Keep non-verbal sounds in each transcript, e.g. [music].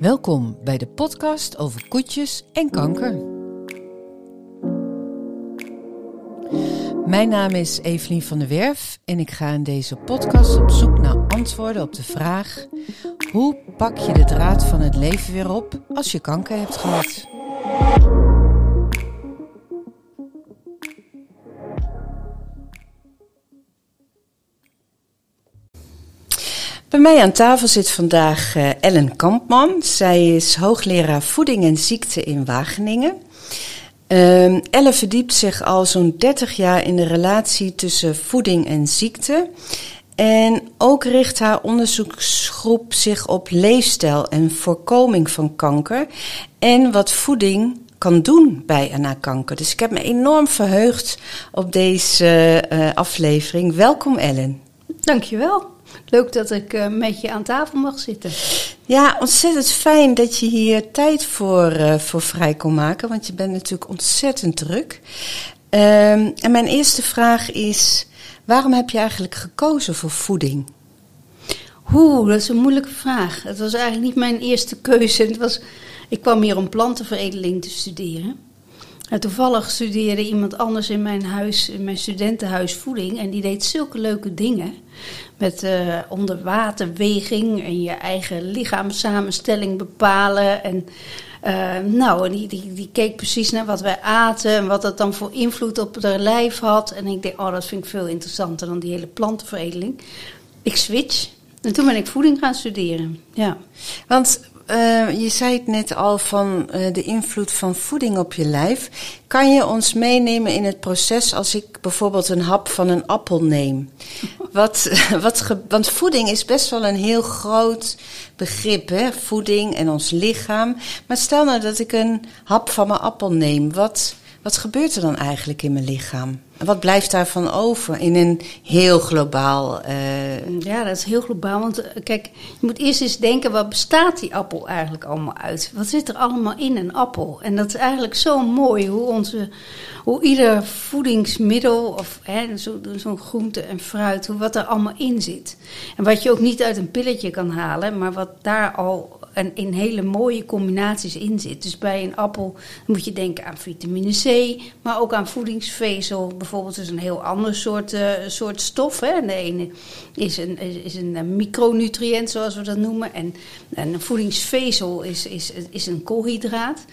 Welkom bij de podcast over koetjes en kanker. Mijn naam is Evelien van der Werf en ik ga in deze podcast op zoek naar antwoorden op de vraag: hoe pak je de draad van het leven weer op als je kanker hebt gehad? Bij mij aan tafel zit vandaag uh, Ellen Kampman. Zij is hoogleraar voeding en ziekte in Wageningen. Uh, Ellen verdiept zich al zo'n 30 jaar in de relatie tussen voeding en ziekte. En ook richt haar onderzoeksgroep zich op leefstijl en voorkoming van kanker. En wat voeding kan doen bij en na kanker. Dus ik heb me enorm verheugd op deze uh, aflevering. Welkom Ellen. Dankjewel. Leuk dat ik uh, met je aan tafel mag zitten. Ja, ontzettend fijn dat je hier tijd voor, uh, voor vrij kon maken, want je bent natuurlijk ontzettend druk. Um, en mijn eerste vraag is: waarom heb je eigenlijk gekozen voor voeding? Oeh, dat is een moeilijke vraag. Het was eigenlijk niet mijn eerste keuze. Het was, ik kwam hier om plantenveredeling te studeren. En toevallig studeerde iemand anders in mijn huis, in mijn studentenhuis voeding. En die deed zulke leuke dingen. Met uh, onderwaterweging en je eigen lichaamssamenstelling bepalen. En uh, nou, die, die, die keek precies naar wat wij aten en wat dat dan voor invloed op haar lijf had. En ik denk, oh, dat vind ik veel interessanter dan die hele plantenveredeling. Ik switch. En toen ben ik voeding gaan studeren. Ja. Want uh, je zei het net al van uh, de invloed van voeding op je lijf. Kan je ons meenemen in het proces als ik bijvoorbeeld een hap van een appel neem? [laughs] wat, wat ge, want voeding is best wel een heel groot begrip, hè? voeding en ons lichaam. Maar stel nou dat ik een hap van mijn appel neem. Wat, wat gebeurt er dan eigenlijk in mijn lichaam? Wat blijft daarvan over in een heel globaal. Uh... Ja, dat is heel globaal. Want kijk, je moet eerst eens denken: wat bestaat die appel eigenlijk allemaal uit? Wat zit er allemaal in een appel? En dat is eigenlijk zo mooi hoe, onze, hoe ieder voedingsmiddel, of zo'n zo groente en fruit, hoe wat er allemaal in zit. En wat je ook niet uit een pilletje kan halen, maar wat daar al en in hele mooie combinaties in zit. Dus bij een appel moet je denken aan vitamine C, maar ook aan voedingsvezel. Bijvoorbeeld is een heel ander soort, uh, soort stof. Hè. De ene is een, is een micronutriënt, zoals we dat noemen. En, en een voedingsvezel is, is, is een koolhydraat.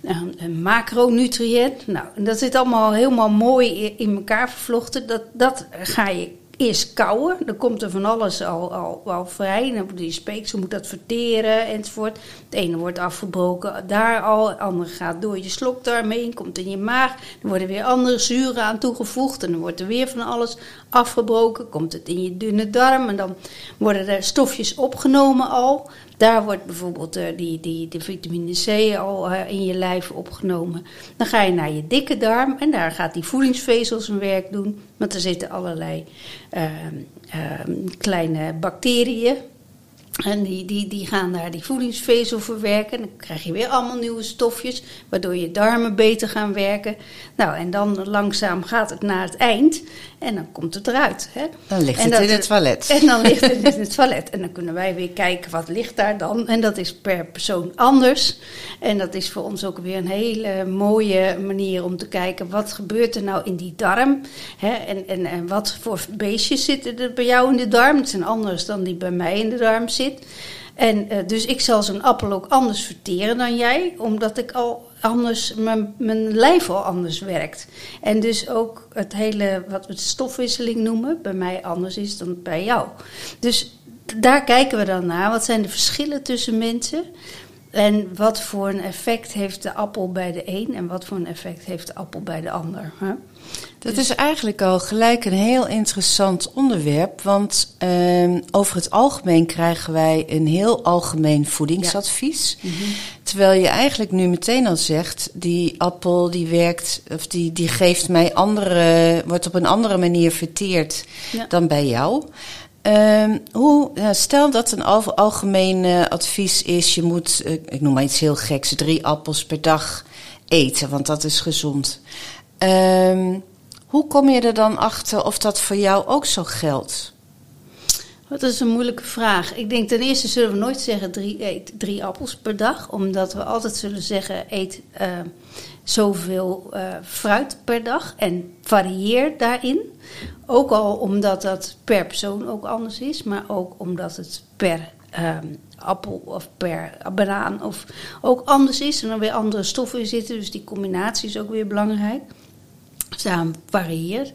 Een, een macronutriënt. Nou, dat zit allemaal helemaal mooi in elkaar vervlochten. Dat, dat ga je eerst kouwen. Dan komt er van alles al, al, al vrij. Dan die speeksel moet dat verteren enzovoort. Het ene wordt afgebroken daar al. Het andere gaat door je slokdarm heen. Komt in je maag. Er worden weer andere zuren aan toegevoegd. En dan wordt er weer van alles afgebroken. Komt het in je dunne darm. En dan worden er stofjes opgenomen al. Daar wordt bijvoorbeeld uh, die, die, de vitamine C al uh, in je lijf opgenomen. Dan ga je naar je dikke darm en daar gaat die voedingsvezel zijn werk doen. Want er zitten allerlei uh, kleine bacteriën en die, die, die gaan daar die voedingsvezel verwerken. Dan krijg je weer allemaal nieuwe stofjes, waardoor je darmen beter gaan werken. Nou, en dan langzaam gaat het naar het eind en dan komt het eruit. Hè? Dan ligt het in het toilet. En dan ligt het [laughs] in het toilet. En dan kunnen wij weer kijken wat ligt daar dan. En dat is per persoon anders. En dat is voor ons ook weer een hele mooie manier om te kijken wat gebeurt er nou in die darm. Hè? En, en, en wat voor beestjes zitten er bij jou in de darm. Het zijn anders dan die bij mij in de darm zitten. En uh, dus ik zal zo'n appel ook anders verteren dan jij, omdat ik al anders, mijn, mijn lijf al anders werkt. En dus ook het hele, wat we stofwisseling noemen, bij mij anders is dan bij jou. Dus daar kijken we dan naar. Wat zijn de verschillen tussen mensen? En wat voor een effect heeft de appel bij de een en wat voor een effect heeft de appel bij de ander? Hè? Dat is eigenlijk al gelijk een heel interessant onderwerp, want uh, over het algemeen krijgen wij een heel algemeen voedingsadvies. Ja. Mm -hmm. Terwijl je eigenlijk nu meteen al zegt, die appel die werkt, of die, die geeft mij andere, wordt op een andere manier verteerd ja. dan bij jou. Um, hoe, stel dat een al, algemeen uh, advies is, je moet, uh, ik noem maar iets heel geks, drie appels per dag eten, want dat is gezond. Um, hoe kom je er dan achter of dat voor jou ook zo geldt? Dat is een moeilijke vraag. Ik denk ten eerste zullen we nooit zeggen drie, eet drie appels per dag. Omdat we altijd zullen zeggen eet uh, zoveel uh, fruit per dag. En varieer daarin. Ook al omdat dat per persoon ook anders is. Maar ook omdat het per um, appel of per banaan of ook anders is. En dan weer andere stoffen in zitten. Dus die combinatie is ook weer belangrijk. Daarom varieert.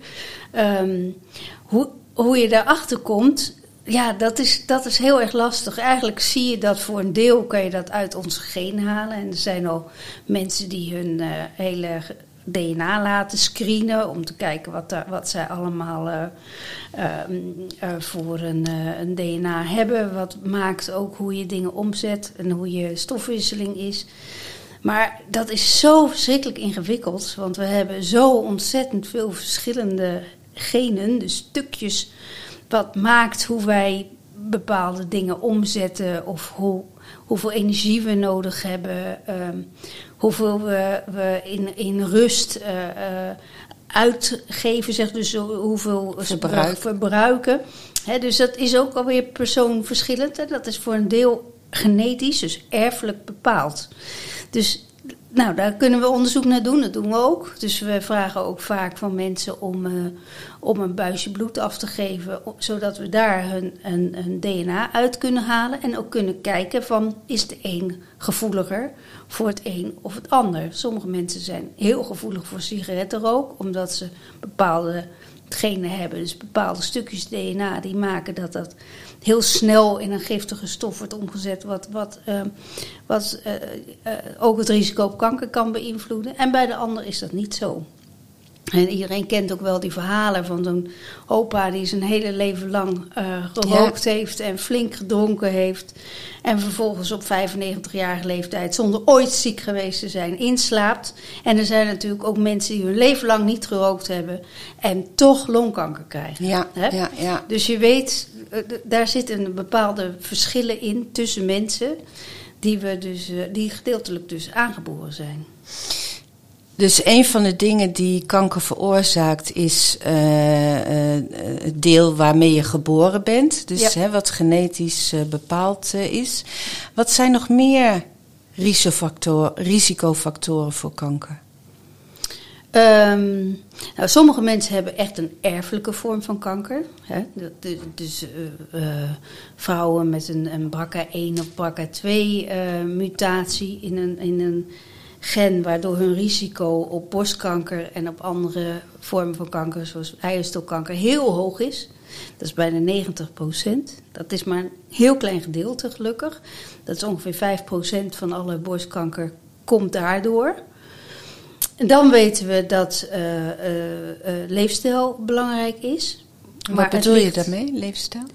Um, hoe, hoe je daarachter komt, ja, dat is, dat is heel erg lastig. Eigenlijk zie je dat voor een deel kan je dat uit ons geen halen. En er zijn al mensen die hun uh, hele DNA laten screenen om te kijken wat, daar, wat zij allemaal uh, uh, voor een, een, DNA hebben. Wat maakt ook hoe je dingen omzet en hoe je stofwisseling is. Maar dat is zo verschrikkelijk ingewikkeld, want we hebben zo ontzettend veel verschillende genen, dus stukjes wat maakt hoe wij bepaalde dingen omzetten of hoe, hoeveel energie we nodig hebben, um, hoeveel we, we in, in rust uh, uh, uitgeven, zeg dus hoeveel verbruiken. verbruiken. He, dus dat is ook alweer persoonverschillend. Hè? Dat is voor een deel genetisch, dus erfelijk bepaald. Dus nou, daar kunnen we onderzoek naar doen, dat doen we ook. Dus we vragen ook vaak van mensen om, uh, om een buisje bloed af te geven, zodat we daar hun, een, DNA uit kunnen halen. En ook kunnen kijken van, is de een gevoeliger voor het een of het ander? Sommige mensen zijn heel gevoelig voor sigarettenrook, omdat ze bepaalde genen hebben, dus bepaalde stukjes DNA die maken dat dat heel snel in een giftige stof wordt omgezet, wat, wat, uh, wat uh, uh, ook het risico op kanker kan beïnvloeden. En bij de ander is dat niet zo. En iedereen kent ook wel die verhalen van zo'n opa die zijn hele leven lang uh, gerookt ja. heeft en flink gedronken heeft. En vervolgens op 95-jarige leeftijd, zonder ooit ziek geweest te zijn, inslaapt. En er zijn natuurlijk ook mensen die hun leven lang niet gerookt hebben en toch longkanker krijgen. Ja, ja, ja. Dus je weet, daar zitten bepaalde verschillen in tussen mensen die, we dus, die gedeeltelijk dus aangeboren zijn. Dus een van de dingen die kanker veroorzaakt is uh, uh, het deel waarmee je geboren bent. Dus ja. hè, wat genetisch uh, bepaald is. Wat zijn nog meer risicofactoren, voor kanker? Um, nou, sommige mensen hebben echt een erfelijke vorm van kanker. Hè? Dus vrouwen met een, een BRCA1 of BRCA2 mutatie in een, in een gen waardoor hun risico op borstkanker en op andere vormen van kanker, zoals eierstokkanker, heel hoog is. Dat is bijna 90 procent. Dat is maar een heel klein gedeelte, gelukkig. Dat is ongeveer 5 procent van alle borstkanker komt daardoor. En dan weten we dat uh, uh, uh, leefstijl belangrijk is. Wat bedoel ligt... je daarmee, leefstijl?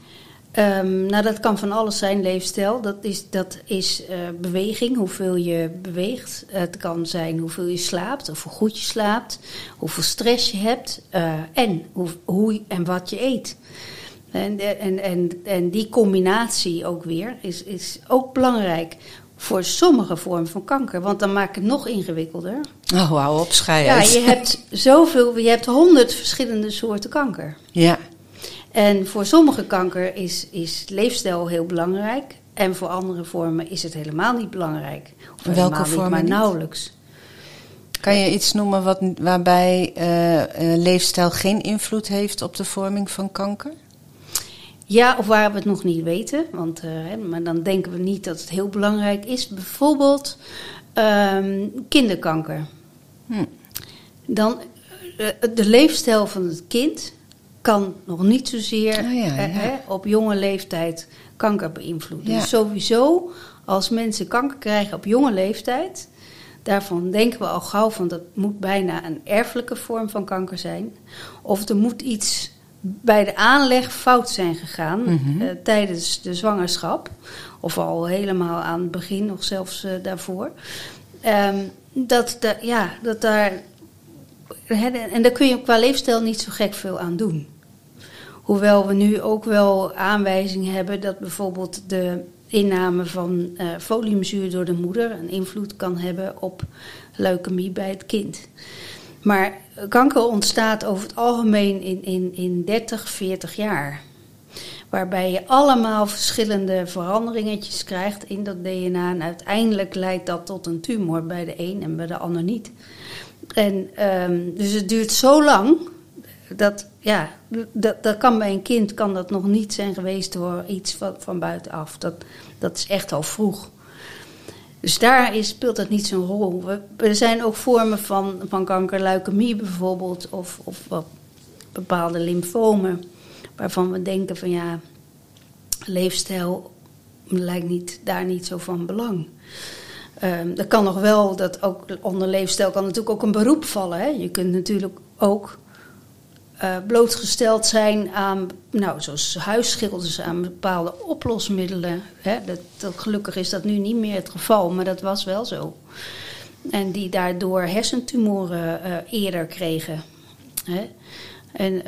Um, nou, dat kan van alles zijn, leefstijl. Dat is, dat is uh, beweging, hoeveel je beweegt. Het kan zijn hoeveel je slaapt, of hoe goed je slaapt, hoeveel stress je hebt uh, en hoe, hoe en wat je eet. En, en, en, en die combinatie ook weer is, is ook belangrijk voor sommige vormen van kanker. Want dan maakt het nog ingewikkelder. Oh, hou op, schei Ja, je hebt zoveel, je hebt honderd verschillende soorten kanker. Ja. En voor sommige kanker is, is leefstijl heel belangrijk. En voor andere vormen is het helemaal niet belangrijk. Of Welke vormen maar nauwelijks. Kan je iets noemen wat, waarbij uh, leefstijl geen invloed heeft op de vorming van kanker? Ja, of waar we het nog niet weten. Want, uh, maar dan denken we niet dat het heel belangrijk is. Bijvoorbeeld um, kinderkanker. Hm. Dan, de leefstijl van het kind kan nog niet zozeer oh ja, ja. Eh, op jonge leeftijd kanker beïnvloeden. Ja. Dus sowieso, als mensen kanker krijgen op jonge leeftijd, daarvan denken we al gauw van dat moet bijna een erfelijke vorm van kanker zijn. Of er moet iets bij de aanleg fout zijn gegaan mm -hmm. uh, tijdens de zwangerschap. Of al helemaal aan het begin, of zelfs uh, daarvoor. Um, dat, de, ja, dat daar. En daar kun je qua leefstijl niet zo gek veel aan doen. Hoewel we nu ook wel aanwijzingen hebben dat bijvoorbeeld de inname van uh, foliumzuur door de moeder een invloed kan hebben op leukemie bij het kind. Maar kanker ontstaat over het algemeen in, in, in 30, 40 jaar. Waarbij je allemaal verschillende veranderingetjes krijgt in dat DNA. En uiteindelijk leidt dat tot een tumor bij de een en bij de ander niet. En ehm, dus het duurt zo lang dat, ja, dat, dat kan bij een kind kan dat nog niet zijn geweest door iets van, van buitenaf. Dat, dat is echt al vroeg. Dus daar is, speelt dat niet zo'n rol. We, er zijn ook vormen van, van kanker, leukemie bijvoorbeeld, of, of bepaalde lymfomen, waarvan we denken van ja, leefstijl lijkt niet, daar niet zo van belang. Um, er kan nog wel, dat ook onder leefstijl kan natuurlijk ook een beroep vallen. Hè? Je kunt natuurlijk ook uh, blootgesteld zijn aan, nou, zoals huisschilders, aan bepaalde oplosmiddelen. Hè? Dat, gelukkig is dat nu niet meer het geval, maar dat was wel zo. En die daardoor hersentumoren uh, eerder kregen. Hè? En, uh,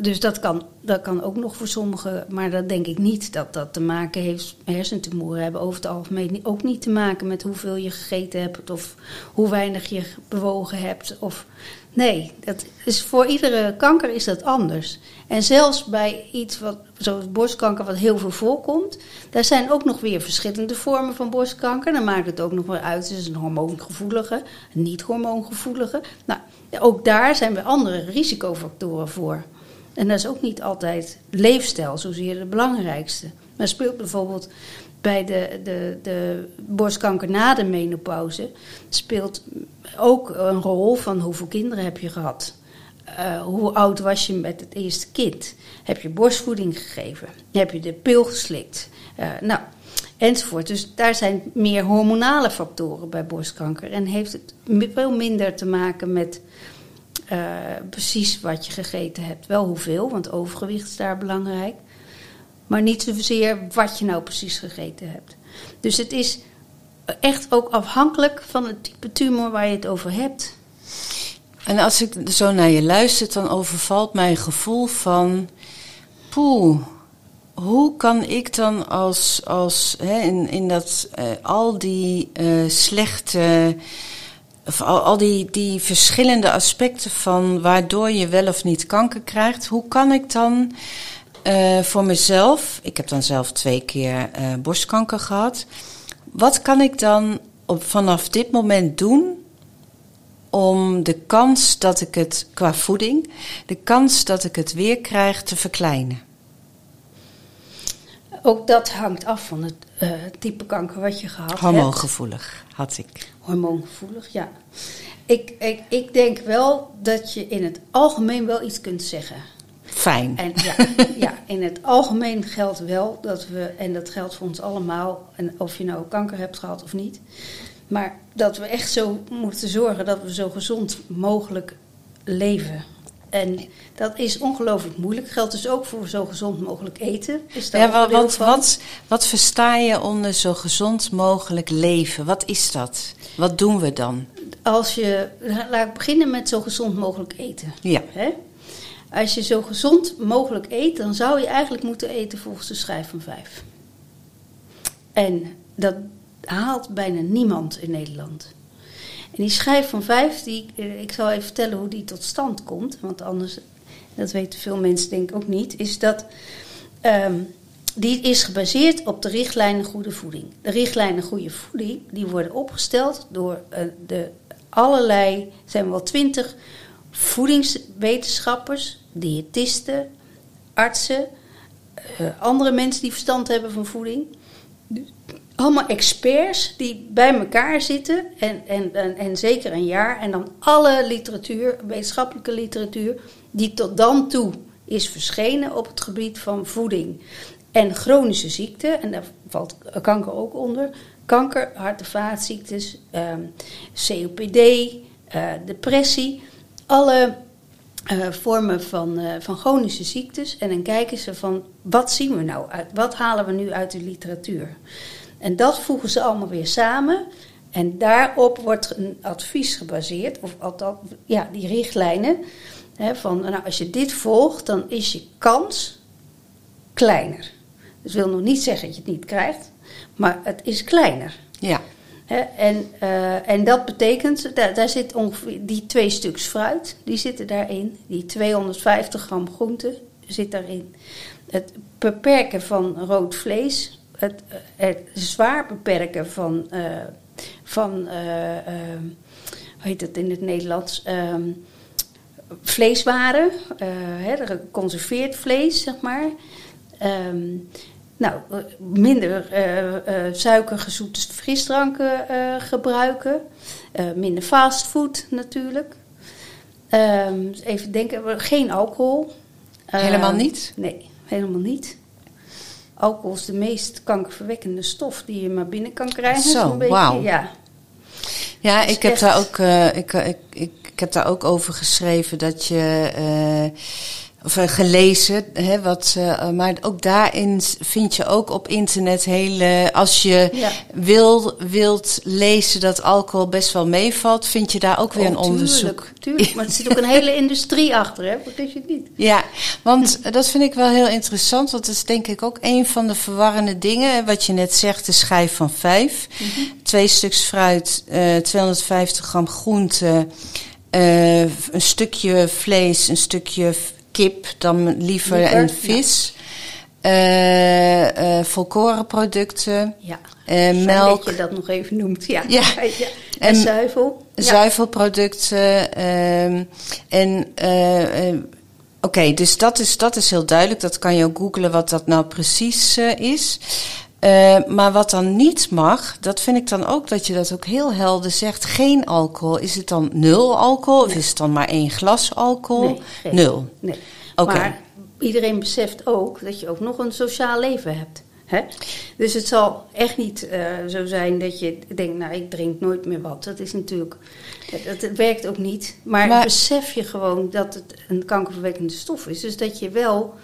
dus dat kan, dat kan ook nog voor sommigen, maar dat denk ik niet dat dat te maken heeft. Hersentumoren hebben over het algemeen ook niet te maken met hoeveel je gegeten hebt of hoe weinig je bewogen hebt. Of, nee, dat is voor iedere kanker is dat anders. En zelfs bij iets wat, zoals borstkanker, wat heel veel voorkomt, daar zijn ook nog weer verschillende vormen van borstkanker. Dan maakt het ook nog wel uit, is een hormoongevoelige, een niet-hormoongevoelige. Nou, ook daar zijn weer andere risicofactoren voor. En dat is ook niet altijd leefstijl zozeer de belangrijkste. Maar speelt bijvoorbeeld bij de, de, de borstkanker na de menopauze... speelt ook een rol van hoeveel kinderen heb je gehad. Uh, hoe oud was je met het eerste kind? Heb je borstvoeding gegeven? Heb je de pil geslikt? Uh, nou, enzovoort. Dus daar zijn meer hormonale factoren bij borstkanker. En heeft het veel minder te maken met uh, precies wat je gegeten hebt. Wel hoeveel, want overgewicht is daar belangrijk. Maar niet zozeer wat je nou precies gegeten hebt. Dus het is echt ook afhankelijk van het type tumor waar je het over hebt. En als ik zo naar je luister, dan overvalt mij een gevoel van... Poeh, hoe kan ik dan als, als hè, in, in dat uh, al die uh, slechte al, al die, die verschillende aspecten van waardoor je wel of niet kanker krijgt, hoe kan ik dan uh, voor mezelf, ik heb dan zelf twee keer borstkanker gehad, wat kan ik dan op, vanaf dit moment doen om de kans dat ik het qua voeding, de kans dat ik het weer krijg te verkleinen? Ook dat hangt af van het uh, type kanker wat je gehad hebt. Hormoongevoelig had ik. Hormoongevoelig, ja. Ik, ik, ik denk wel dat je in het algemeen wel iets kunt zeggen. Fijn. En ja, ja, in het algemeen geldt wel dat we, en dat geldt voor ons allemaal, en of je nou kanker hebt gehad of niet, maar dat we echt zo moeten zorgen dat we zo gezond mogelijk leven. En dat is ongelooflijk moeilijk. Geldt dus ook voor zo gezond mogelijk eten. Is ja, wat, wat, wat, wat versta je onder zo gezond mogelijk leven? Wat is dat? Wat doen we dan? Als je, laat ik beginnen met zo gezond mogelijk eten. Ja. Hè? Als je zo gezond mogelijk eet, dan zou je eigenlijk moeten eten volgens de schijf van vijf. En dat haalt bijna niemand in Nederland. En die schijf van vijf, die, eh, ik zal even vertellen hoe die tot stand komt, want anders, dat weten veel mensen denk ik ook niet, is dat um, die is gebaseerd op de richtlijnen goede voeding. De richtlijnen goede voeding, die worden opgesteld door uh, de allerlei, zijn wel twintig voedingswetenschappers, diëtisten, artsen, uh, andere mensen die verstand hebben van voeding allemaal experts die bij elkaar zitten. En, en, en, zeker een jaar. En dan alle literatuur, wetenschappelijke literatuur, die tot dan toe is verschenen op het gebied van voeding. En chronische ziekten, en daar valt kanker ook onder. Kanker, hart- en vaatziektes, um, COPD, uh, depressie. Alle uh, vormen van, uh, van chronische ziektes. En dan kijken ze van wat zien we nou uit, wat halen we nu uit de literatuur. En dat voegen ze allemaal weer samen. En daarop wordt een advies gebaseerd, of althans, ja, die richtlijnen. Hè, van nou, als je dit volgt, dan is je kans kleiner. Dus wil nog niet zeggen dat je het niet krijgt, maar het is kleiner. Ja. Hè, en, uh, en dat betekent, daar, daar zit ongeveer die twee stuks fruit, die zitten daarin. Die 250 gram groente zit daarin. het beperken van rood vlees, het, het zwaar beperken van, uh, van uh, uh, hoe heet het in het Nederlands? Ehm, vleeswaren, hè, geconserveerd vlees, zeg maar. Um, nou, minder suikergezoete frisdranken gebruiken. minder fastfood natuurlijk. Even denken, geen alcohol. Helemaal niet? Nee, helemaal niet. Alcohol is de meest kankerverwekkende stof die je maar binnen kan krijgen. Zo, wauw. Ja, ja ik, heb daar ook, uh, ik, ik, ik, ik, heb daar ook over geschreven dat je... Uh, of uh, gelezen, hè, wat, uh, maar ook daarin vind je ook op internet hele. Als je ja. wil, wilt lezen dat alcohol best wel meevalt, vind je daar ook weer oh, een tuurlijk, onderzoek. Tuurlijk, maar er zit ook een hele [laughs] industrie achter, hè? Vergis je het niet. Ja, want dat vind ik wel heel interessant, want dat is denk ik ook een van de verwarrende dingen. Wat je net zegt, de schijf van vijf. Mm -hmm. Twee stuks fruit, uh, 250 gram groente, een stukje vlees, een stukje kip dan liever, liever en vis. Ja. Uh, uh, volkorenproducten. Ja. Uh, melk. Dat je dat nog even noemt. Ja. ja. [laughs] ja. En, zuivel. Zuivelproducten. Ehm, en Oké, okay, dus dat is, dat is heel duidelijk. Dat kan je ook googlen wat dat nou precies is. Uh, maar wat dan niet mag, dat vind ik dan ook dat je dat ook heel helder zegt. Geen alcohol. Is het dan nul alcohol? Nee. Of is het dan maar één glas alcohol? Nee, geen. Nul. Nee. Okay. Maar iedereen beseft ook dat je ook nog een sociaal leven hebt. Hè? Dus het zal echt niet uh, zo zijn dat je denkt, nou ik drink nooit meer wat. Dat is natuurlijk, dat, dat werkt ook niet. Maar, maar, besef je gewoon dat het een kankerverwekkende stof is. Dus dat je wel,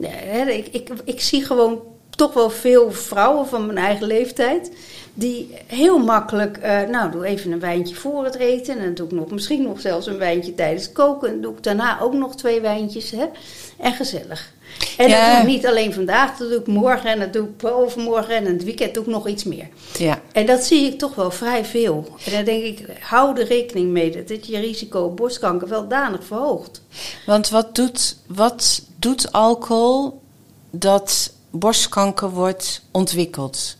hè, ik, ik, ik zie gewoon toch wel veel vrouwen van mijn eigen leeftijd. Die heel makkelijk, uh, nou doe even een wijntje voor het eten. En dan doe ik nog, misschien nog zelfs een wijntje tijdens het koken. En doe ik daarna ook nog twee wijntjes. Hè? En gezellig. En ja. dat doe ik niet alleen vandaag, dat doe ik morgen en dat doe ik overmorgen. En in het weekend doe ik nog iets meer. Ja. En dat zie ik toch wel vrij veel. En dan denk ik, hou er rekening mee dat dit je risico op borstkanker wel danig verhoogt. Want wat doet, wat doet alcohol dat borstkanker wordt ontwikkeld.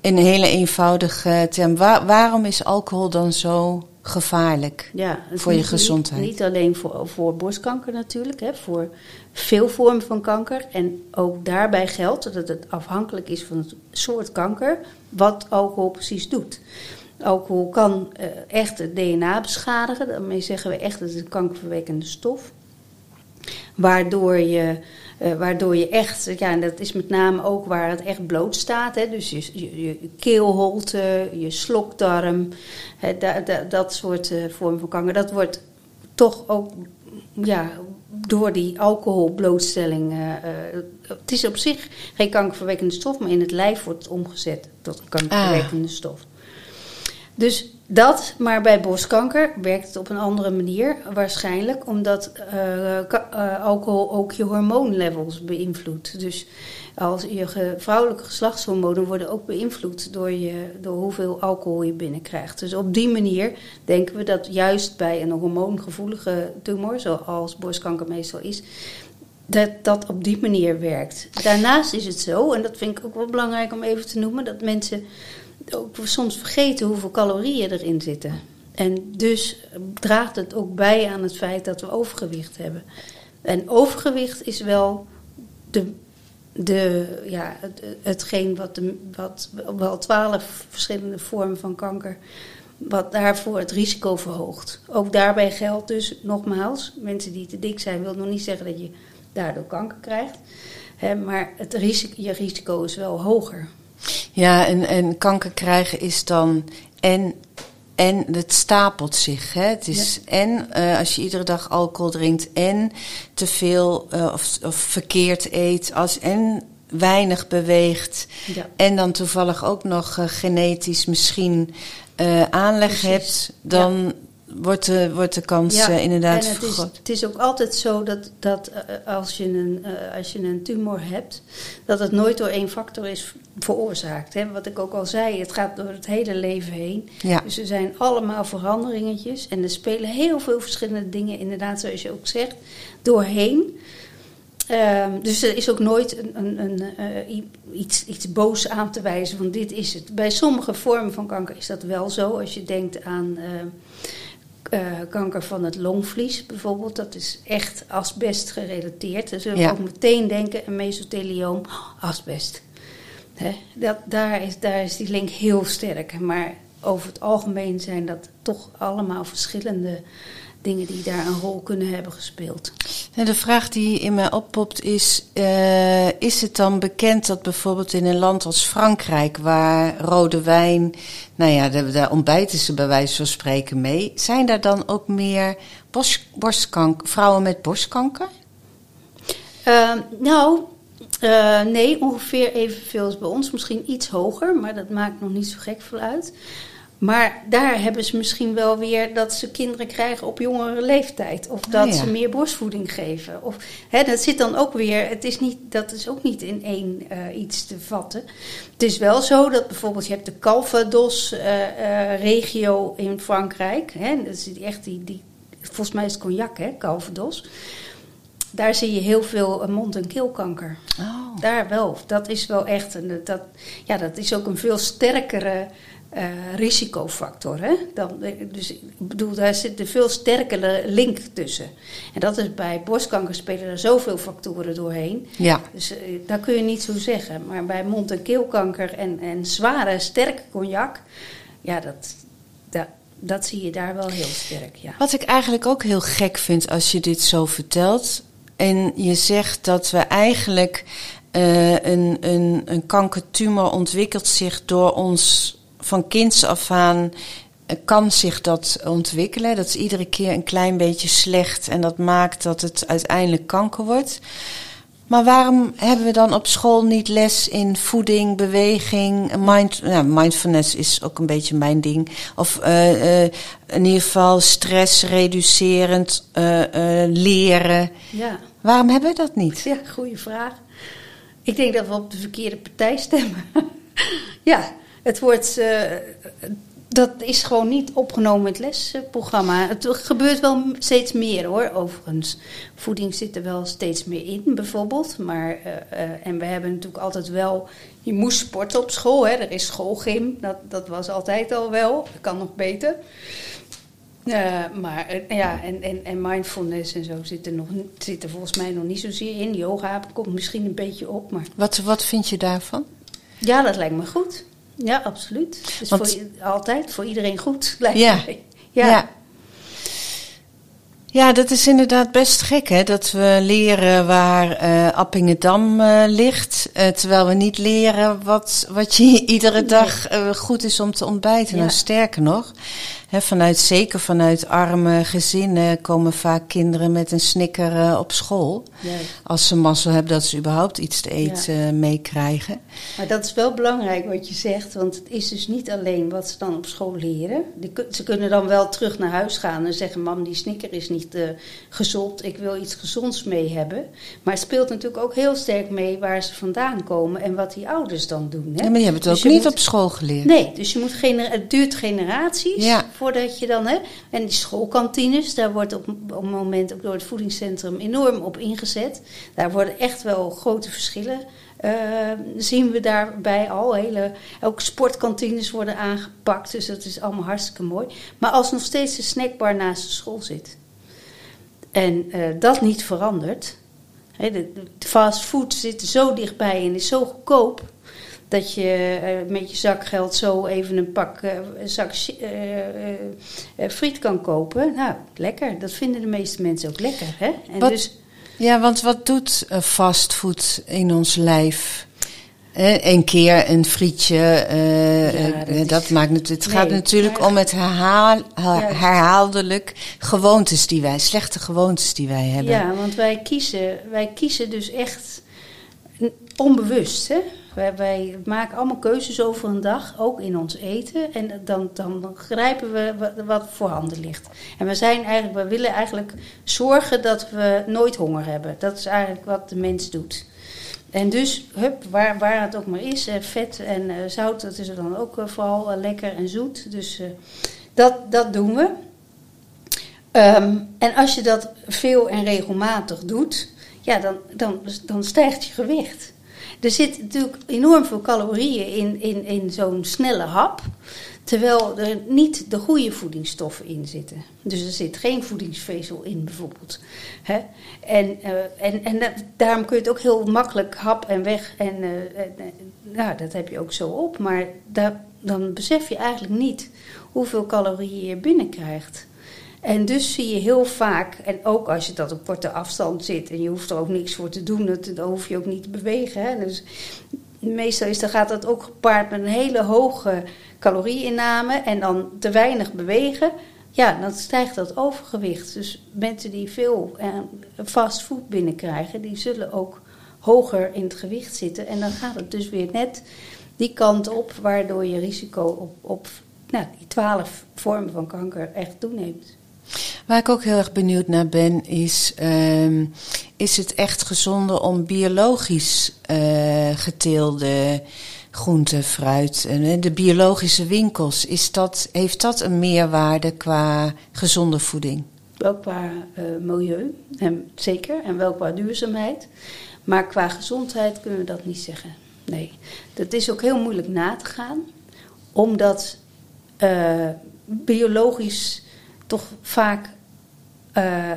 In een hele eenvoudige term. Waar, waarom is alcohol dan zo gevaarlijk ja, voor je gezondheid? Niet, niet alleen voor, voor borstkanker natuurlijk, hè, voor veel vormen van kanker. En ook daarbij geldt dat het afhankelijk is van het soort kanker, wat alcohol precies doet. Alcohol kan uh, echt het DNA beschadigen, daarmee zeggen we echt dat het een kankerverwekkende stof. Waardoor je uh, waardoor je echt, ja, en dat is met name ook waar het echt bloot staat. Hè, dus je, je, je keelholte, je slokdarm, hè, da, da, dat soort uh, vormen van kanker. Dat wordt toch ook ja, door die alcoholblootstelling. Uh, het is op zich geen kankerverwekkende stof, maar in het lijf wordt het omgezet tot een kankerverwekkende ah. stof. Dus dat, maar bij borstkanker werkt het op een andere manier. Waarschijnlijk omdat uh, uh, alcohol ook je hormoonlevels beïnvloedt. Dus als je vrouwelijke geslachtshormonen worden ook beïnvloed door, je, door hoeveel alcohol je binnenkrijgt. Dus op die manier denken we dat juist bij een hormoongevoelige tumor, zoals borstkanker meestal is, dat dat op die manier werkt. Daarnaast is het zo, en dat vind ik ook wel belangrijk om even te noemen, dat mensen ook soms vergeten hoeveel calorieën erin zitten. En dus draagt het ook bij aan het feit dat we overgewicht hebben. En overgewicht is wel de, de, ja, het, hetgeen wat, de, wat wel twaalf verschillende vormen van kanker, wat daarvoor het risico verhoogt. Ook daarbij geldt dus, nogmaals, mensen die te dik zijn, wil nog niet zeggen dat je daardoor kanker krijgt. Hè, maar het risico, je risico is wel hoger. Ja, en, en kanker krijgen is dan en, en het stapelt zich. Hè? Het is ja. en uh, als je iedere dag alcohol drinkt en te veel uh, of, of verkeerd eet, als en weinig beweegt ja. en dan toevallig ook nog uh, genetisch misschien aanleg Precies. hebt, dan. Ja wordt de, wordt de kans ja, uh, inderdaad en het is, het is ook altijd zo dat, dat uh, als, je een, uh, als je een tumor hebt, dat het nooit door één factor is veroorzaakt. Hè? Wat ik ook al zei, het gaat door het hele leven heen. Ja. Dus er zijn allemaal veranderingetjes en er spelen heel veel verschillende dingen, inderdaad zoals je ook zegt, doorheen. Ehm, dus er is ook nooit een, een, een, eh, iets, iets boos aan te wijzen van dit is het. Bij sommige vormen van kanker is dat wel zo. Als je denkt aan uh, kanker van het longvlies bijvoorbeeld, dat is echt asbest gerelateerd. Dan zullen we ook meteen denken een mesothelioom, asbest. Hè? Dat, daar, is, daar is die link heel sterk. Maar over het algemeen zijn dat toch allemaal verschillende dingen die daar een rol kunnen hebben gespeeld. En de vraag die in mij oppopt is: uh, is het dan bekend dat bijvoorbeeld in een land als Frankrijk, waar rode wijn, nou ja, daar ontbijten ze bij wijze van spreken mee, zijn daar dan ook meer borstkanker, vrouwen met borstkanker? Uh, nou, uh, nee, ongeveer evenveel als bij ons. Misschien iets hoger, maar dat maakt nog niet zo gek veel uit. Maar daar hebben ze misschien wel weer dat ze kinderen krijgen op jongere leeftijd. Of dat ah, ze meer borstvoeding geven. Of, hè, dat zit dan ook weer, het is niet, dat is ook niet in één uh, iets te vatten. Het is wel zo dat bijvoorbeeld, je hebt de Calvados-regio uh, in Frankrijk. Hè, dat is echt die, die, volgens mij is het cognac, hè, Calvados. Daar zie je heel veel mond- en keelkanker. Oh. Daar wel. Dat is wel echt, een, dat, ja, dat is ook een veel sterkere uh, risicofactor. Hè? Dan, dus ik bedoel, daar zit een veel sterkere link tussen. En dat is bij borstkanker spelen er zoveel factoren doorheen. Ja. Dus uh, dat kun je niet zo zeggen. Maar bij mond- en keelkanker en, en zware, sterke cognac, ja, dat, dat, dat zie je daar wel heel sterk. Ja. Wat ik eigenlijk ook heel gek vind als je dit zo vertelt. En je zegt dat we eigenlijk uh, een, een, een kankertumor ontwikkelt zich door ons van kinds af aan eh, kan zich dat ontwikkelen. Dat is iedere keer een klein beetje slecht en dat maakt dat het uiteindelijk kanker wordt. Maar waarom hebben we dan op school niet les in voeding, beweging, mind, nou, mindfulness is ook een beetje mijn ding. Of uh, uh, in ieder geval stress reducerend uh, leren. Ja. Waarom hebben we dat niet? Ja, goede vraag. Ik denk dat we op de verkeerde partij stemmen. [laughs] ja, het wordt. Uh, dat is gewoon niet opgenomen in het lesprogramma. Het gebeurt wel steeds meer hoor, overigens. Voeding zit er wel steeds meer in, bijvoorbeeld. Maar, uh, uh, en we hebben natuurlijk altijd wel. Je moest sporten op school, hè. er is schoolgym. Dat, dat was altijd al wel. Dat kan nog beter. Uh, maar ja, en, en, en mindfulness en zo zit er, nog, zit er volgens mij nog niet zozeer in. Yoga komt misschien een beetje op. Maar... Wat, wat vind je daarvan? Ja, dat lijkt me goed. Ja, absoluut. Dus voor, altijd voor iedereen goed, lijkt [laughs] ja. Ja. Ja. Dat is inderdaad best gek, hè? Dat we leren waar uh, Appingedam uh, ligt, uh, terwijl we niet leren wat, wat je [laughs] iedere dag goed is om te ontbijten. Ja. Nou, sterker nog, vanuit, zeker vanuit arme gezinnen komen vaak kinderen met een snicker uh, op school. Als ze mazzel hebben dat ze überhaupt iets te eten ja. meekrijgen. Maar dat is wel belangrijk wat je zegt, want het is dus niet alleen wat ze dan op school leren. Die, ze kunnen dan wel terug naar huis gaan en zeggen: Mam, die snicker is niet uh, gezond, ik wil iets gezonds mee hebben. Maar het speelt natuurlijk ook heel sterk mee waar ze vandaan komen en wat die ouders dan doen. Hè? Ja, maar die hebben het dus ook niet op school geleerd. Nee, dus je moet het duurt generaties. Ja voordat je dan. Hè, en die schoolkantines, daar wordt op, op het moment ook door het voedingscentrum enorm op ingezet. Daar worden echt wel grote verschillen. Uh, zien we daarbij al. Hele, ook sportkantines worden aangepakt. Dus dat is allemaal hartstikke mooi. Maar als nog steeds een snackbar naast de school zit. En uh, dat niet verandert. Hè, de, de fastfood zit zo dichtbij en is zo goedkoop dat je uh, met je zakgeld zo even een pak uh, zak friet kan kopen. Nou, lekker. Dat vinden de meeste mensen ook lekker. Hè? En wat, dus, ja, want wat doet fastfood in ons lijf? Een keer een frietje, ja, dat, dat maakt het. Nee, gaat natuurlijk om het herhaal, herhaaldelijk gewoontes die wij, slechte gewoontes die wij hebben. Ja, want wij kiezen, wij kiezen dus echt onbewust. Hè? Wij, wij, maken allemaal keuzes over een dag, ook in ons eten. En dan, dan grijpen we wat voorhanden ligt. En we, zijn eigenlijk, we willen eigenlijk zorgen dat we nooit honger hebben. Dat is eigenlijk wat de mens doet. En dus, hup, waar, waar het ook maar is, eh, vet en uh, zout, dat is er dan ook uh, vooral lekker en zoet. Dus dat, dat doen we. Um, en als je dat veel en regelmatig doet, ja, dan, dan, dan stijgt je gewicht. Er zit natuurlijk enorm veel calorieën in, in, in zo'n snelle hap. Terwijl er niet de goede voedingsstoffen in zitten. Dus er zit geen voedingsvezel in, bijvoorbeeld. Hè? En, uh, en, en daarom kun je het ook heel makkelijk hap en weg. En uh, nou, dat heb je ook zo op. Maar dan besef je eigenlijk niet hoeveel calorieën je binnenkrijgt. En dus zie je heel vaak, en ook als je dat op korte afstand zit en je hoeft er ook niks voor te doen, dan hoef je ook niet te bewegen. Hè? Dus meestal is, dan gaat dat ook gepaard met een hele hoge calorieinname en dan te weinig bewegen. Ja, dan stijgt dat overgewicht. Dus mensen die veel eh, fastfood binnenkrijgen, die zullen ook hoger in het gewicht zitten. En dan gaat het dus weer net die kant op, waardoor je risico op, op nou, die twaalf vormen van kanker echt toeneemt. Waar ik ook heel erg benieuwd naar ben, is: uh, is het echt gezonder om biologisch uh, geteelde groente, fruit en de biologische winkels? Is dat, heeft dat een meerwaarde qua gezonde voeding? Wel qua uh, milieu, en zeker, en wel qua duurzaamheid. Maar qua gezondheid kunnen we dat niet zeggen. Nee, dat is ook heel moeilijk na te gaan, omdat uh, biologisch toch vaak uh,